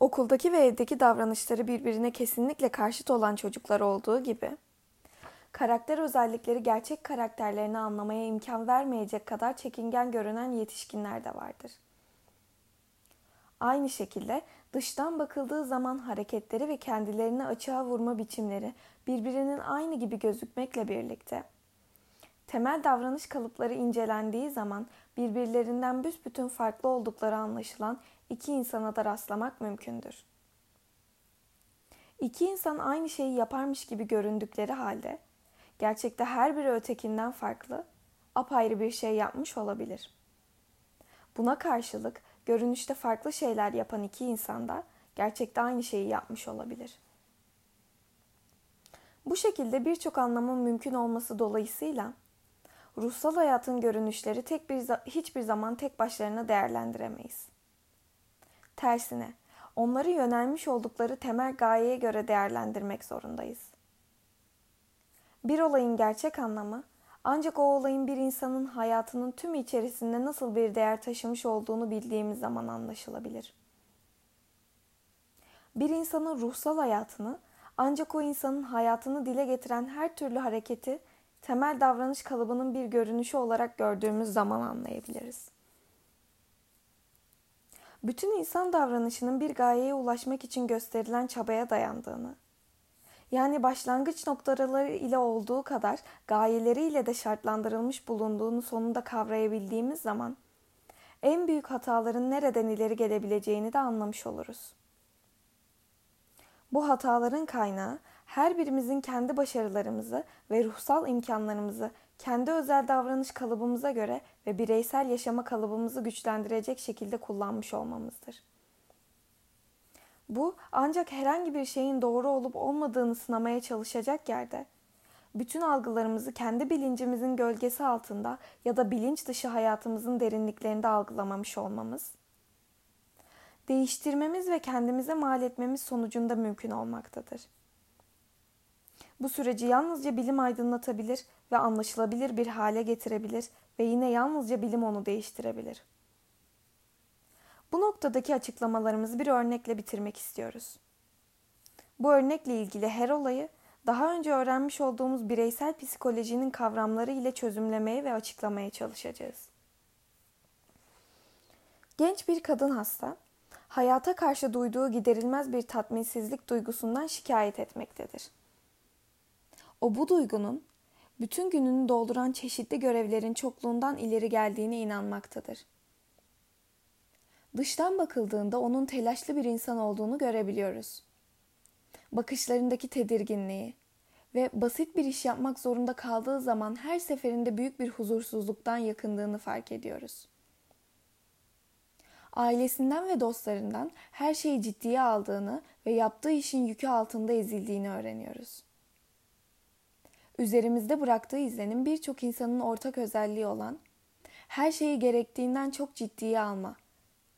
A: Okuldaki ve evdeki davranışları birbirine kesinlikle karşıt olan çocuklar olduğu gibi, karakter özellikleri gerçek karakterlerini anlamaya imkan vermeyecek kadar çekingen görünen yetişkinler de vardır. Aynı şekilde dıştan bakıldığı zaman hareketleri ve kendilerini açığa vurma biçimleri birbirinin aynı gibi gözükmekle birlikte temel davranış kalıpları incelendiği zaman birbirlerinden büsbütün farklı oldukları anlaşılan iki insana da rastlamak mümkündür. İki insan aynı şeyi yaparmış gibi göründükleri halde gerçekte her biri ötekinden farklı, apayrı bir şey yapmış olabilir. Buna karşılık görünüşte farklı şeyler yapan iki insan da gerçekte aynı şeyi yapmış olabilir. Bu şekilde birçok anlamın mümkün olması dolayısıyla ruhsal hayatın görünüşleri tek bir hiçbir zaman tek başlarına değerlendiremeyiz. Tersine onları yönelmiş oldukları temel gayeye göre değerlendirmek zorundayız. Bir olayın gerçek anlamı ancak o olayın bir insanın hayatının tüm içerisinde nasıl bir değer taşımış olduğunu bildiğimiz zaman anlaşılabilir. Bir insanın ruhsal hayatını ancak o insanın hayatını dile getiren her türlü hareketi temel davranış kalıbının bir görünüşü olarak gördüğümüz zaman anlayabiliriz. Bütün insan davranışının bir gayeye ulaşmak için gösterilen çabaya dayandığını, yani başlangıç noktaları ile olduğu kadar gayeleriyle de şartlandırılmış bulunduğunu sonunda kavrayabildiğimiz zaman en büyük hataların nereden ileri gelebileceğini de anlamış oluruz. Bu hataların kaynağı her birimizin kendi başarılarımızı ve ruhsal imkanlarımızı kendi özel davranış kalıbımıza göre ve bireysel yaşama kalıbımızı güçlendirecek şekilde kullanmış olmamızdır. Bu ancak herhangi bir şeyin doğru olup olmadığını sınamaya çalışacak yerde bütün algılarımızı kendi bilincimizin gölgesi altında ya da bilinç dışı hayatımızın derinliklerinde algılamamış olmamız, değiştirmemiz ve kendimize mal etmemiz sonucunda mümkün olmaktadır. Bu süreci yalnızca bilim aydınlatabilir ve anlaşılabilir bir hale getirebilir ve yine yalnızca bilim onu değiştirebilir. Bu noktadaki açıklamalarımızı bir örnekle bitirmek istiyoruz. Bu örnekle ilgili her olayı daha önce öğrenmiş olduğumuz bireysel psikolojinin kavramları ile çözümlemeye ve açıklamaya çalışacağız. Genç bir kadın hasta, hayata karşı duyduğu giderilmez bir tatminsizlik duygusundan şikayet etmektedir. O bu duygunun bütün gününü dolduran çeşitli görevlerin çokluğundan ileri geldiğine inanmaktadır. Dıştan bakıldığında onun telaşlı bir insan olduğunu görebiliyoruz. Bakışlarındaki tedirginliği ve basit bir iş yapmak zorunda kaldığı zaman her seferinde büyük bir huzursuzluktan yakındığını fark ediyoruz. Ailesinden ve dostlarından her şeyi ciddiye aldığını ve yaptığı işin yükü altında ezildiğini öğreniyoruz. Üzerimizde bıraktığı izlenim birçok insanın ortak özelliği olan her şeyi gerektiğinden çok ciddiye alma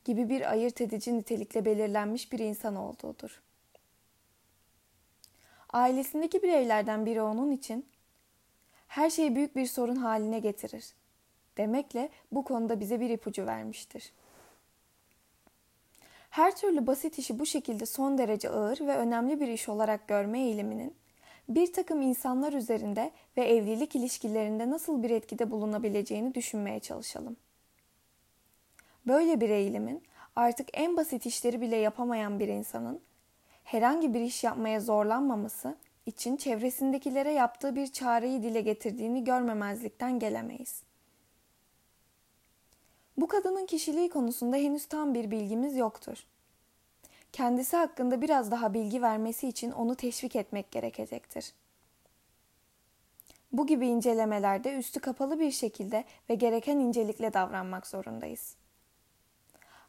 A: gibi bir ayırt edici nitelikle belirlenmiş bir insan olduğudur. Ailesindeki bireylerden biri onun için her şeyi büyük bir sorun haline getirir. Demekle bu konuda bize bir ipucu vermiştir. Her türlü basit işi bu şekilde son derece ağır ve önemli bir iş olarak görme eğiliminin bir takım insanlar üzerinde ve evlilik ilişkilerinde nasıl bir etkide bulunabileceğini düşünmeye çalışalım. Böyle bir eğilimin artık en basit işleri bile yapamayan bir insanın herhangi bir iş yapmaya zorlanmaması için çevresindekilere yaptığı bir çareyi dile getirdiğini görmemezlikten gelemeyiz. Bu kadının kişiliği konusunda henüz tam bir bilgimiz yoktur. Kendisi hakkında biraz daha bilgi vermesi için onu teşvik etmek gerekecektir. Bu gibi incelemelerde üstü kapalı bir şekilde ve gereken incelikle davranmak zorundayız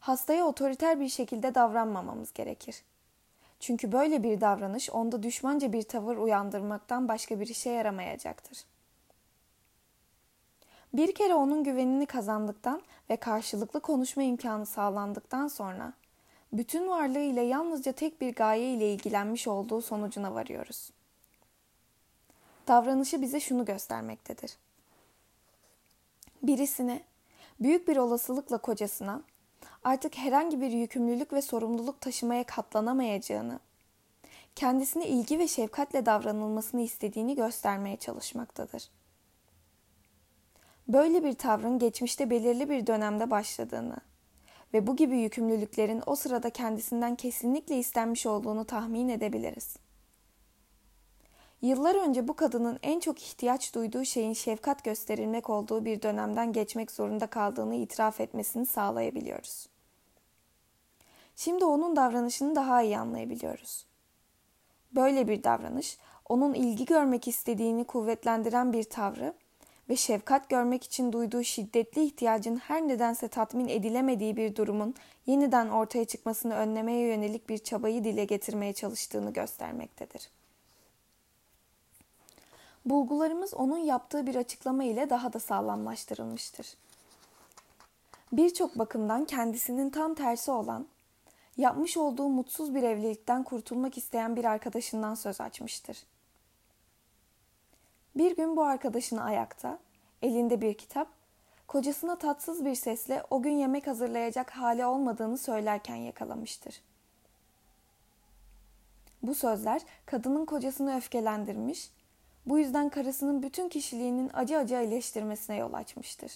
A: hastaya otoriter bir şekilde davranmamamız gerekir. Çünkü böyle bir davranış onda düşmanca bir tavır uyandırmaktan başka bir işe yaramayacaktır. Bir kere onun güvenini kazandıktan ve karşılıklı konuşma imkanı sağlandıktan sonra bütün varlığıyla yalnızca tek bir gaye ile ilgilenmiş olduğu sonucuna varıyoruz. Davranışı bize şunu göstermektedir. Birisine büyük bir olasılıkla kocasına artık herhangi bir yükümlülük ve sorumluluk taşımaya katlanamayacağını, kendisine ilgi ve şefkatle davranılmasını istediğini göstermeye çalışmaktadır. Böyle bir tavrın geçmişte belirli bir dönemde başladığını ve bu gibi yükümlülüklerin o sırada kendisinden kesinlikle istenmiş olduğunu tahmin edebiliriz. Yıllar önce bu kadının en çok ihtiyaç duyduğu şeyin şefkat gösterilmek olduğu bir dönemden geçmek zorunda kaldığını itiraf etmesini sağlayabiliyoruz. Şimdi onun davranışını daha iyi anlayabiliyoruz. Böyle bir davranış, onun ilgi görmek istediğini kuvvetlendiren bir tavrı ve şefkat görmek için duyduğu şiddetli ihtiyacın her nedense tatmin edilemediği bir durumun yeniden ortaya çıkmasını önlemeye yönelik bir çabayı dile getirmeye çalıştığını göstermektedir. Bulgularımız onun yaptığı bir açıklama ile daha da sağlamlaştırılmıştır. Birçok bakımdan kendisinin tam tersi olan, yapmış olduğu mutsuz bir evlilikten kurtulmak isteyen bir arkadaşından söz açmıştır. Bir gün bu arkadaşını ayakta, elinde bir kitap, kocasına tatsız bir sesle o gün yemek hazırlayacak hali olmadığını söylerken yakalamıştır. Bu sözler kadının kocasını öfkelendirmiş, bu yüzden karısının bütün kişiliğinin acı acı eleştirmesine yol açmıştır.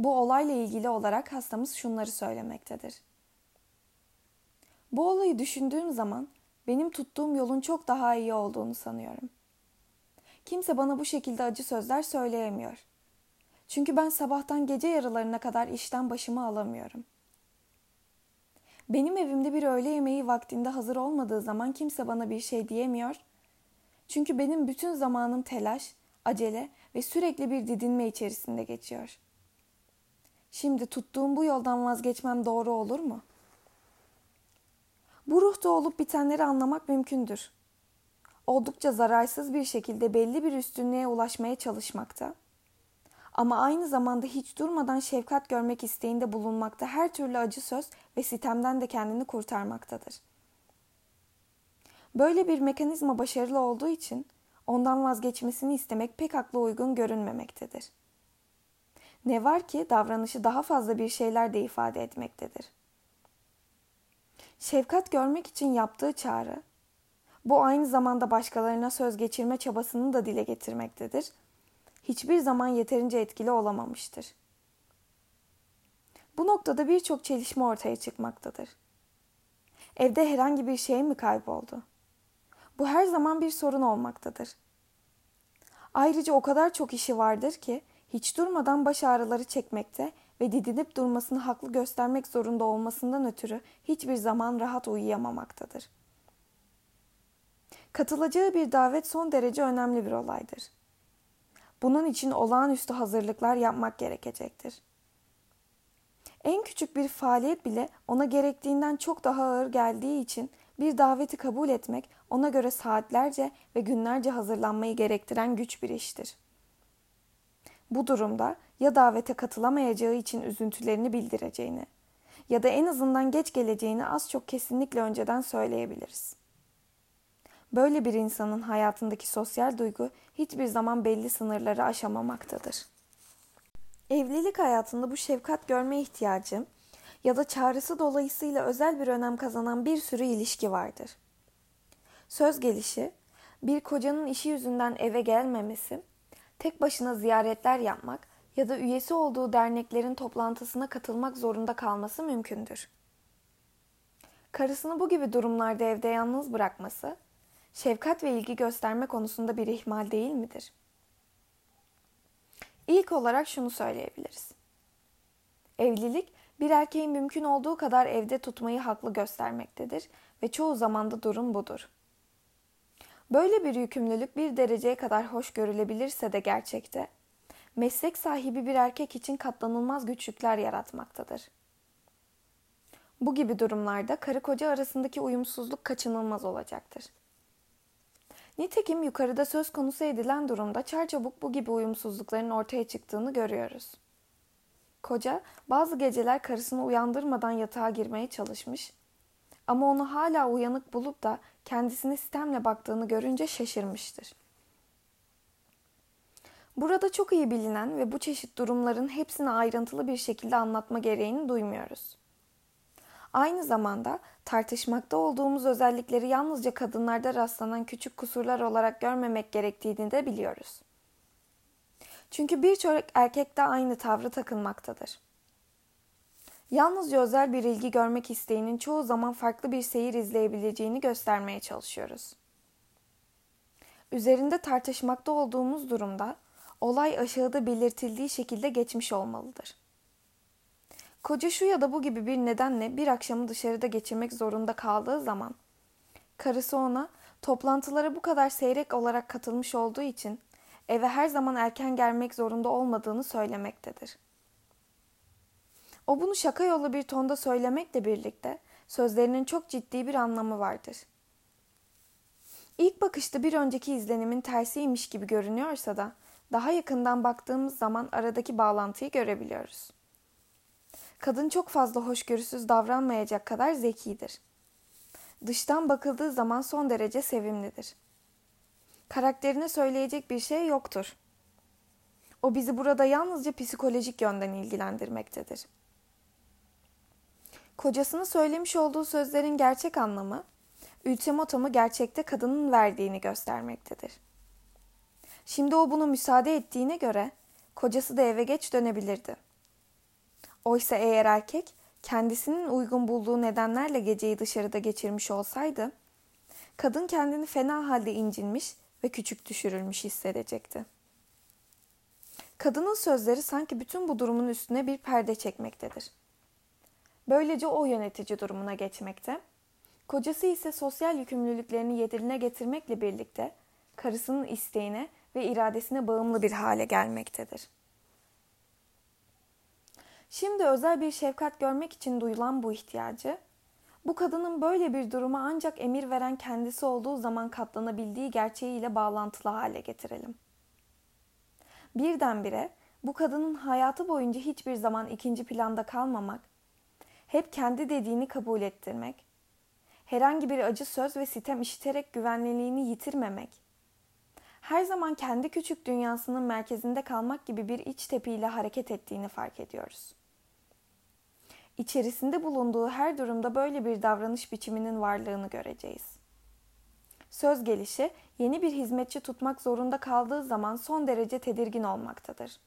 A: Bu olayla ilgili olarak hastamız şunları söylemektedir. Bu olayı düşündüğüm zaman benim tuttuğum yolun çok daha iyi olduğunu sanıyorum. Kimse bana bu şekilde acı sözler söyleyemiyor. Çünkü ben sabahtan gece yarılarına kadar işten başımı alamıyorum. Benim evimde bir öğle yemeği vaktinde hazır olmadığı zaman kimse bana bir şey diyemiyor. Çünkü benim bütün zamanım telaş, acele ve sürekli bir didinme içerisinde geçiyor. Şimdi tuttuğum bu yoldan vazgeçmem doğru olur mu? Bu ruhta olup bitenleri anlamak mümkündür oldukça zararsız bir şekilde belli bir üstünlüğe ulaşmaya çalışmakta. Ama aynı zamanda hiç durmadan şefkat görmek isteğinde bulunmakta her türlü acı söz ve sitemden de kendini kurtarmaktadır. Böyle bir mekanizma başarılı olduğu için ondan vazgeçmesini istemek pek akla uygun görünmemektedir. Ne var ki davranışı daha fazla bir şeyler de ifade etmektedir. Şefkat görmek için yaptığı çağrı, bu aynı zamanda başkalarına söz geçirme çabasını da dile getirmektedir. Hiçbir zaman yeterince etkili olamamıştır. Bu noktada birçok çelişme ortaya çıkmaktadır. Evde herhangi bir şey mi kayboldu? Bu her zaman bir sorun olmaktadır. Ayrıca o kadar çok işi vardır ki hiç durmadan baş ağrıları çekmekte ve didinip durmasını haklı göstermek zorunda olmasından ötürü hiçbir zaman rahat uyuyamamaktadır.'' Katılacağı bir davet son derece önemli bir olaydır. Bunun için olağanüstü hazırlıklar yapmak gerekecektir. En küçük bir faaliyet bile ona gerektiğinden çok daha ağır geldiği için bir daveti kabul etmek ona göre saatlerce ve günlerce hazırlanmayı gerektiren güç bir iştir. Bu durumda ya davete katılamayacağı için üzüntülerini bildireceğini ya da en azından geç geleceğini az çok kesinlikle önceden söyleyebiliriz. Böyle bir insanın hayatındaki sosyal duygu hiçbir zaman belli sınırları aşamamaktadır. Evlilik hayatında bu şefkat görme ihtiyacı ya da çağrısı dolayısıyla özel bir önem kazanan bir sürü ilişki vardır. Söz gelişi, bir kocanın işi yüzünden eve gelmemesi, tek başına ziyaretler yapmak ya da üyesi olduğu derneklerin toplantısına katılmak zorunda kalması mümkündür. Karısını bu gibi durumlarda evde yalnız bırakması şefkat ve ilgi gösterme konusunda bir ihmal değil midir? İlk olarak şunu söyleyebiliriz. Evlilik bir erkeğin mümkün olduğu kadar evde tutmayı haklı göstermektedir ve çoğu zaman da durum budur. Böyle bir yükümlülük bir dereceye kadar hoş görülebilirse de gerçekte, meslek sahibi bir erkek için katlanılmaz güçlükler yaratmaktadır. Bu gibi durumlarda karı koca arasındaki uyumsuzluk kaçınılmaz olacaktır. Nitekim yukarıda söz konusu edilen durumda çarçabuk bu gibi uyumsuzlukların ortaya çıktığını görüyoruz. Koca bazı geceler karısını uyandırmadan yatağa girmeye çalışmış ama onu hala uyanık bulup da kendisine sistemle baktığını görünce şaşırmıştır. Burada çok iyi bilinen ve bu çeşit durumların hepsini ayrıntılı bir şekilde anlatma gereğini duymuyoruz. Aynı zamanda tartışmakta olduğumuz özellikleri yalnızca kadınlarda rastlanan küçük kusurlar olarak görmemek gerektiğini de biliyoruz. Çünkü birçok erkek de aynı tavrı takınmaktadır. Yalnızca özel bir ilgi görmek isteğinin çoğu zaman farklı bir seyir izleyebileceğini göstermeye çalışıyoruz. üzerinde tartışmakta olduğumuz durumda olay aşağıda belirtildiği şekilde geçmiş olmalıdır. Koca şu ya da bu gibi bir nedenle bir akşamı dışarıda geçirmek zorunda kaldığı zaman karısı ona toplantılara bu kadar seyrek olarak katılmış olduğu için eve her zaman erken gelmek zorunda olmadığını söylemektedir. O bunu şaka yolu bir tonda söylemekle birlikte sözlerinin çok ciddi bir anlamı vardır. İlk bakışta bir önceki izlenimin tersiymiş gibi görünüyorsa da daha yakından baktığımız zaman aradaki bağlantıyı görebiliyoruz. Kadın çok fazla hoşgörüsüz davranmayacak kadar zekidir. Dıştan bakıldığı zaman son derece sevimlidir. Karakterine söyleyecek bir şey yoktur. O bizi burada yalnızca psikolojik yönden ilgilendirmektedir. Kocasını söylemiş olduğu sözlerin gerçek anlamı, ultimatomu gerçekte kadının verdiğini göstermektedir. Şimdi o bunu müsaade ettiğine göre kocası da eve geç dönebilirdi. Oysa eğer erkek kendisinin uygun bulduğu nedenlerle geceyi dışarıda geçirmiş olsaydı, kadın kendini fena halde incinmiş ve küçük düşürülmüş hissedecekti. Kadının sözleri sanki bütün bu durumun üstüne bir perde çekmektedir. Böylece o yönetici durumuna geçmekte, kocası ise sosyal yükümlülüklerini yerine getirmekle birlikte karısının isteğine ve iradesine bağımlı bir hale gelmektedir. Şimdi özel bir şefkat görmek için duyulan bu ihtiyacı, bu kadının böyle bir duruma ancak emir veren kendisi olduğu zaman katlanabildiği gerçeğiyle bağlantılı hale getirelim. Birdenbire bu kadının hayatı boyunca hiçbir zaman ikinci planda kalmamak, hep kendi dediğini kabul ettirmek, herhangi bir acı söz ve sitem işiterek güvenliliğini yitirmemek, her zaman kendi küçük dünyasının merkezinde kalmak gibi bir iç tepiyle hareket ettiğini fark ediyoruz. İçerisinde bulunduğu her durumda böyle bir davranış biçiminin varlığını göreceğiz. Söz gelişi yeni bir hizmetçi tutmak zorunda kaldığı zaman son derece tedirgin olmaktadır.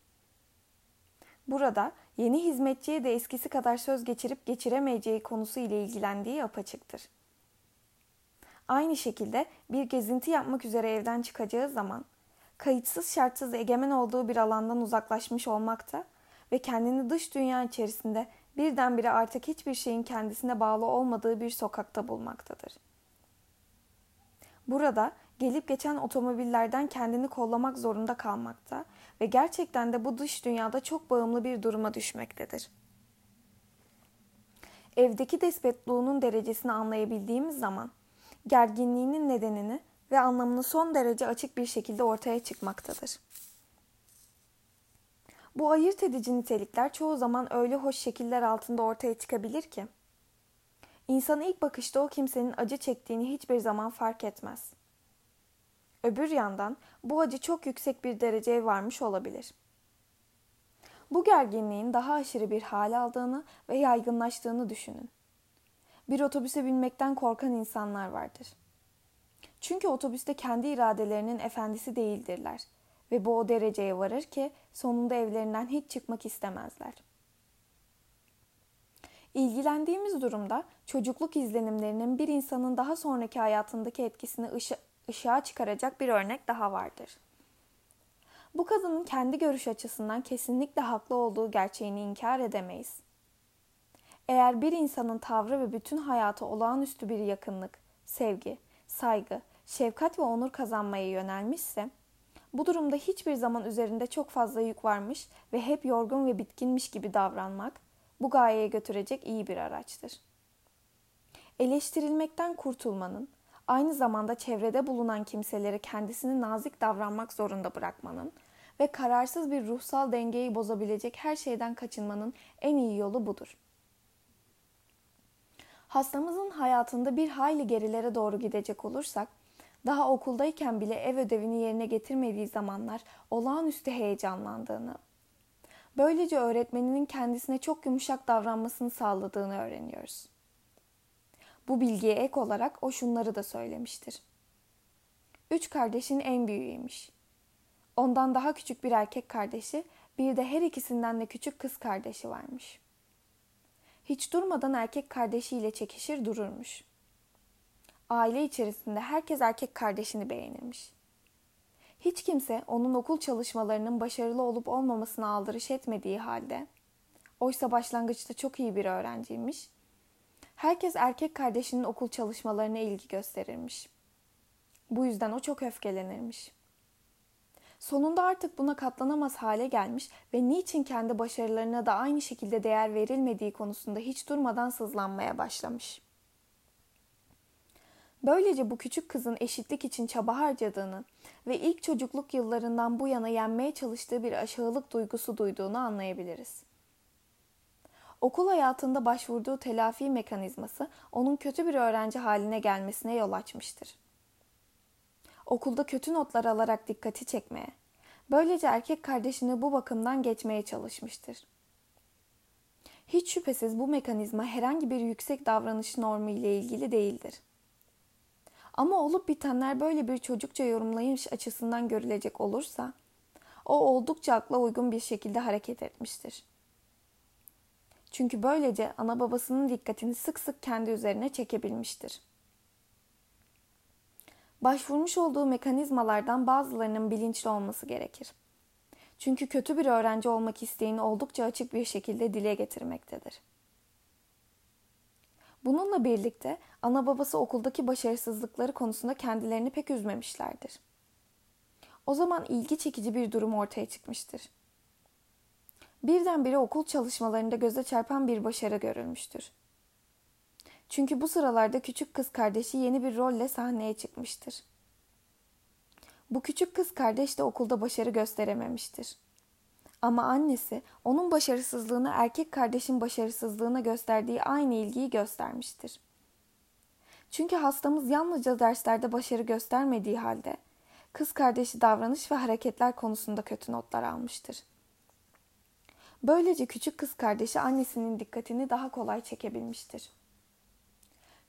A: Burada yeni hizmetçiye de eskisi kadar söz geçirip geçiremeyeceği konusu ile ilgilendiği apaçıktır. Aynı şekilde bir gezinti yapmak üzere evden çıkacağı zaman kayıtsız şartsız egemen olduğu bir alandan uzaklaşmış olmakta ve kendini dış dünya içerisinde birdenbire artık hiçbir şeyin kendisine bağlı olmadığı bir sokakta bulmaktadır. Burada gelip geçen otomobillerden kendini kollamak zorunda kalmakta ve gerçekten de bu dış dünyada çok bağımlı bir duruma düşmektedir. Evdeki despotluğunun derecesini anlayabildiğimiz zaman gerginliğinin nedenini ve anlamını son derece açık bir şekilde ortaya çıkmaktadır. Bu ayırt edici nitelikler çoğu zaman öyle hoş şekiller altında ortaya çıkabilir ki insan ilk bakışta o kimsenin acı çektiğini hiçbir zaman fark etmez. Öbür yandan bu acı çok yüksek bir dereceye varmış olabilir. Bu gerginliğin daha aşırı bir hal aldığını ve yaygınlaştığını düşünün. Bir otobüse binmekten korkan insanlar vardır. Çünkü otobüste kendi iradelerinin efendisi değildirler ve bu o dereceye varır ki sonunda evlerinden hiç çıkmak istemezler. İlgilendiğimiz durumda çocukluk izlenimlerinin bir insanın daha sonraki hayatındaki etkisini ışı, ışığa çıkaracak bir örnek daha vardır. Bu kadının kendi görüş açısından kesinlikle haklı olduğu gerçeğini inkar edemeyiz. Eğer bir insanın tavrı ve bütün hayatı olağanüstü bir yakınlık, sevgi, saygı, şefkat ve onur kazanmaya yönelmişse, bu durumda hiçbir zaman üzerinde çok fazla yük varmış ve hep yorgun ve bitkinmiş gibi davranmak bu gayeye götürecek iyi bir araçtır. Eleştirilmekten kurtulmanın, aynı zamanda çevrede bulunan kimseleri kendisini nazik davranmak zorunda bırakmanın ve kararsız bir ruhsal dengeyi bozabilecek her şeyden kaçınmanın en iyi yolu budur. Hastamızın hayatında bir hayli gerilere doğru gidecek olursak, daha okuldayken bile ev ödevini yerine getirmediği zamanlar olağanüstü heyecanlandığını, böylece öğretmeninin kendisine çok yumuşak davranmasını sağladığını öğreniyoruz. Bu bilgiye ek olarak o şunları da söylemiştir. Üç kardeşin en büyüğüymüş. Ondan daha küçük bir erkek kardeşi, bir de her ikisinden de küçük kız kardeşi varmış. Hiç durmadan erkek kardeşiyle çekişir dururmuş. Aile içerisinde herkes erkek kardeşini beğenirmiş. Hiç kimse onun okul çalışmalarının başarılı olup olmamasına aldırış etmediği halde, oysa başlangıçta çok iyi bir öğrenciymiş, herkes erkek kardeşinin okul çalışmalarına ilgi gösterirmiş. Bu yüzden o çok öfkelenirmiş. Sonunda artık buna katlanamaz hale gelmiş ve niçin kendi başarılarına da aynı şekilde değer verilmediği konusunda hiç durmadan sızlanmaya başlamış. Böylece bu küçük kızın eşitlik için çaba harcadığını ve ilk çocukluk yıllarından bu yana yenmeye çalıştığı bir aşağılık duygusu duyduğunu anlayabiliriz. Okul hayatında başvurduğu telafi mekanizması onun kötü bir öğrenci haline gelmesine yol açmıştır. Okulda kötü notlar alarak dikkati çekmeye, böylece erkek kardeşini bu bakımdan geçmeye çalışmıştır. Hiç şüphesiz bu mekanizma herhangi bir yüksek davranış normu ile ilgili değildir. Ama olup bitenler böyle bir çocukça yorumlayış açısından görülecek olursa, o oldukça akla uygun bir şekilde hareket etmiştir. Çünkü böylece ana babasının dikkatini sık sık kendi üzerine çekebilmiştir. Başvurmuş olduğu mekanizmalardan bazılarının bilinçli olması gerekir. Çünkü kötü bir öğrenci olmak isteğini oldukça açık bir şekilde dile getirmektedir. Bununla birlikte ana babası okuldaki başarısızlıkları konusunda kendilerini pek üzmemişlerdir. O zaman ilgi çekici bir durum ortaya çıkmıştır. Birdenbire okul çalışmalarında göze çarpan bir başarı görülmüştür. Çünkü bu sıralarda küçük kız kardeşi yeni bir rolle sahneye çıkmıştır. Bu küçük kız kardeş de okulda başarı gösterememiştir. Ama annesi onun başarısızlığını erkek kardeşin başarısızlığına gösterdiği aynı ilgiyi göstermiştir. Çünkü hastamız yalnızca derslerde başarı göstermediği halde kız kardeşi davranış ve hareketler konusunda kötü notlar almıştır. Böylece küçük kız kardeşi annesinin dikkatini daha kolay çekebilmiştir.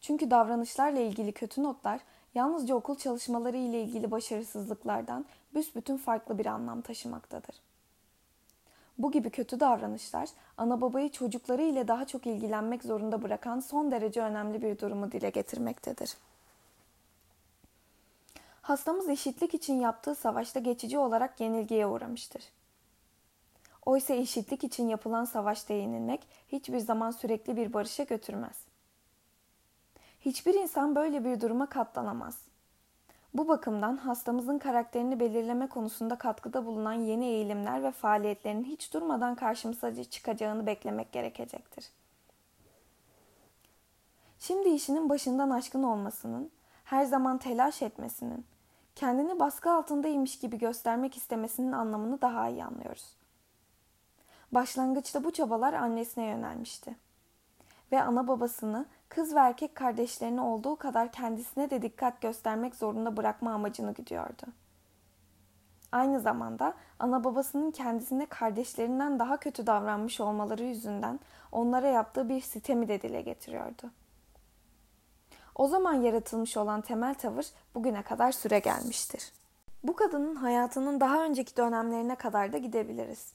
A: Çünkü davranışlarla ilgili kötü notlar yalnızca okul çalışmaları ile ilgili başarısızlıklardan büsbütün farklı bir anlam taşımaktadır. Bu gibi kötü davranışlar ana babayı çocukları ile daha çok ilgilenmek zorunda bırakan son derece önemli bir durumu dile getirmektedir. Hastamız eşitlik için yaptığı savaşta geçici olarak yenilgiye uğramıştır. Oysa eşitlik için yapılan savaşta yenilmek hiçbir zaman sürekli bir barışa götürmez. Hiçbir insan böyle bir duruma katlanamaz. Bu bakımdan hastamızın karakterini belirleme konusunda katkıda bulunan yeni eğilimler ve faaliyetlerin hiç durmadan karşımıza çıkacağını beklemek gerekecektir. Şimdi işinin başından aşkın olmasının, her zaman telaş etmesinin, kendini baskı altındaymış gibi göstermek istemesinin anlamını daha iyi anlıyoruz. Başlangıçta bu çabalar annesine yönelmişti. Ve ana babasını kız ve erkek kardeşlerini olduğu kadar kendisine de dikkat göstermek zorunda bırakma amacını güdüyordu. Aynı zamanda ana babasının kendisine kardeşlerinden daha kötü davranmış olmaları yüzünden onlara yaptığı bir sitemi de dile getiriyordu. O zaman yaratılmış olan temel tavır bugüne kadar süre gelmiştir. Bu kadının hayatının daha önceki dönemlerine kadar da gidebiliriz.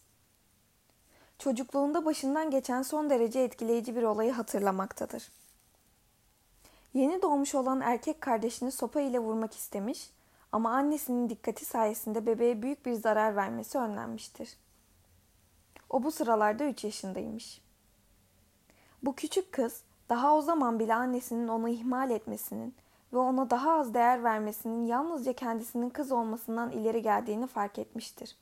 A: Çocukluğunda başından geçen son derece etkileyici bir olayı hatırlamaktadır. Yeni doğmuş olan erkek kardeşini sopa ile vurmak istemiş ama annesinin dikkati sayesinde bebeğe büyük bir zarar vermesi önlenmiştir. O bu sıralarda 3 yaşındaymış. Bu küçük kız daha o zaman bile annesinin onu ihmal etmesinin ve ona daha az değer vermesinin yalnızca kendisinin kız olmasından ileri geldiğini fark etmiştir.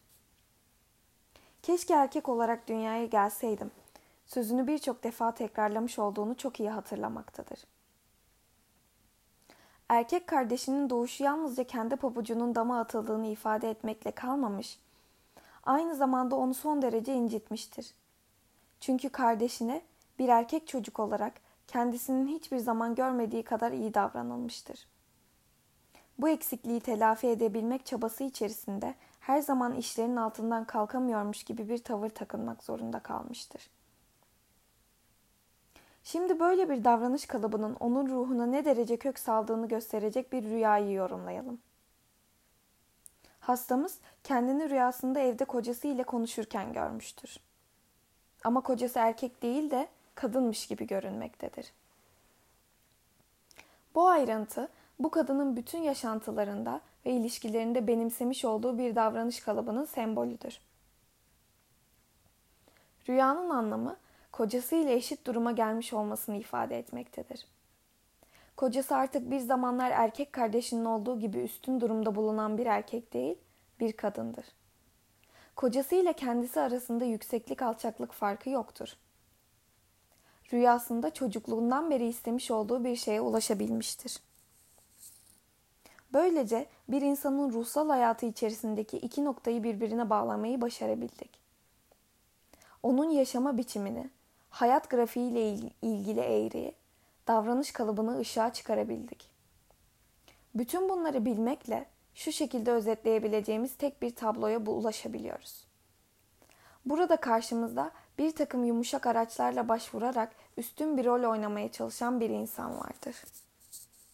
A: Keşke erkek olarak dünyaya gelseydim. Sözünü birçok defa tekrarlamış olduğunu çok iyi hatırlamaktadır.'' erkek kardeşinin doğuşu yalnızca kendi pabucunun dama atıldığını ifade etmekle kalmamış, aynı zamanda onu son derece incitmiştir. Çünkü kardeşine bir erkek çocuk olarak kendisinin hiçbir zaman görmediği kadar iyi davranılmıştır. Bu eksikliği telafi edebilmek çabası içerisinde her zaman işlerin altından kalkamıyormuş gibi bir tavır takınmak zorunda kalmıştır. Şimdi böyle bir davranış kalıbının onun ruhuna ne derece kök saldığını gösterecek bir rüyayı yorumlayalım. Hastamız kendini rüyasında evde kocası ile konuşurken görmüştür. Ama kocası erkek değil de kadınmış gibi görünmektedir. Bu ayrıntı bu kadının bütün yaşantılarında ve ilişkilerinde benimsemiş olduğu bir davranış kalıbının sembolüdür. Rüyanın anlamı kocası ile eşit duruma gelmiş olmasını ifade etmektedir. Kocası artık bir zamanlar erkek kardeşinin olduğu gibi üstün durumda bulunan bir erkek değil, bir kadındır. Kocası ile kendisi arasında yükseklik alçaklık farkı yoktur. Rüyasında çocukluğundan beri istemiş olduğu bir şeye ulaşabilmiştir. Böylece bir insanın ruhsal hayatı içerisindeki iki noktayı birbirine bağlamayı başarabildik. Onun yaşama biçimini, hayat grafiğiyle ilgili eğriyi, davranış kalıbını ışığa çıkarabildik. Bütün bunları bilmekle şu şekilde özetleyebileceğimiz tek bir tabloya ulaşabiliyoruz. Burada karşımızda bir takım yumuşak araçlarla başvurarak üstün bir rol oynamaya çalışan bir insan vardır.